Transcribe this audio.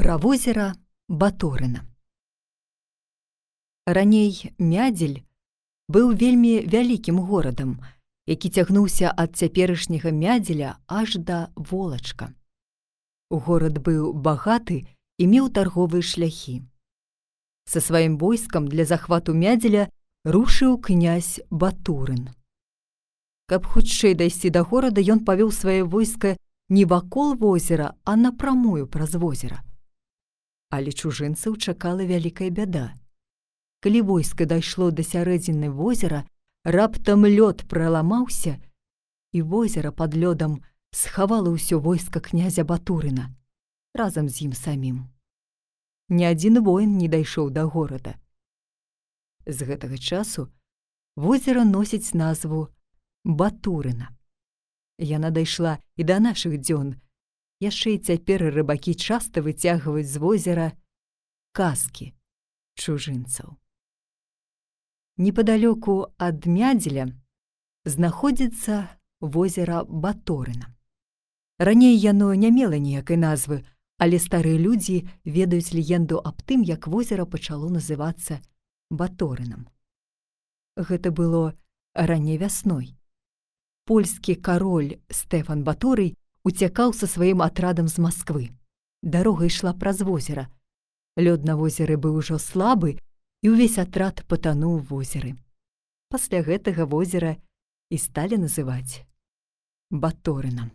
Пра возера Баторына. Раней мядзель быў вельмі вялікім горадам, які цягнуўся ад цяперашняга мядзеля аж да волачка. Горад быў багаты і меў тарговыя шляхі. Са сваім войскам для захвату мядзеля рушыў князь Батурын. Каб хутчэй дайсці да горада, ён павёў сваё войска не вакол возера, а напрамую праз возера. Але чужынцаў чакала вялікая бяда. Калі войска дайшло да сярэдзіны возера, раптам лёд праламаўся, і возера пад лёдам схавала ўсё войска князя Батурына разам з ім самім. Ні адзін воін не дайшоў да горада. З гэтага часу возера носіць назву Батурына. Яна дайшла і да нашых дзён. Яшчэ і цяпер рыбакі часта выцягваюць з возера казкі чужынцаў. Непадалёку ад мядзеля знаходзіцца возера Баторына. Раней яно не мела ніякай назвы, але старыя людзі ведаюць легенду аб тым, як возера пачало называцца Баторынам. Гэта было раней вясной польскі кароль Стэфан Баторый уцякаў са сваім атрадам з Масквы. Дарога ішла праз возера. Лёд на возеры быў ужо слабы, і ўвесь атрад патануў возеры. Пасля гэтага возера і сталі называць баторынам.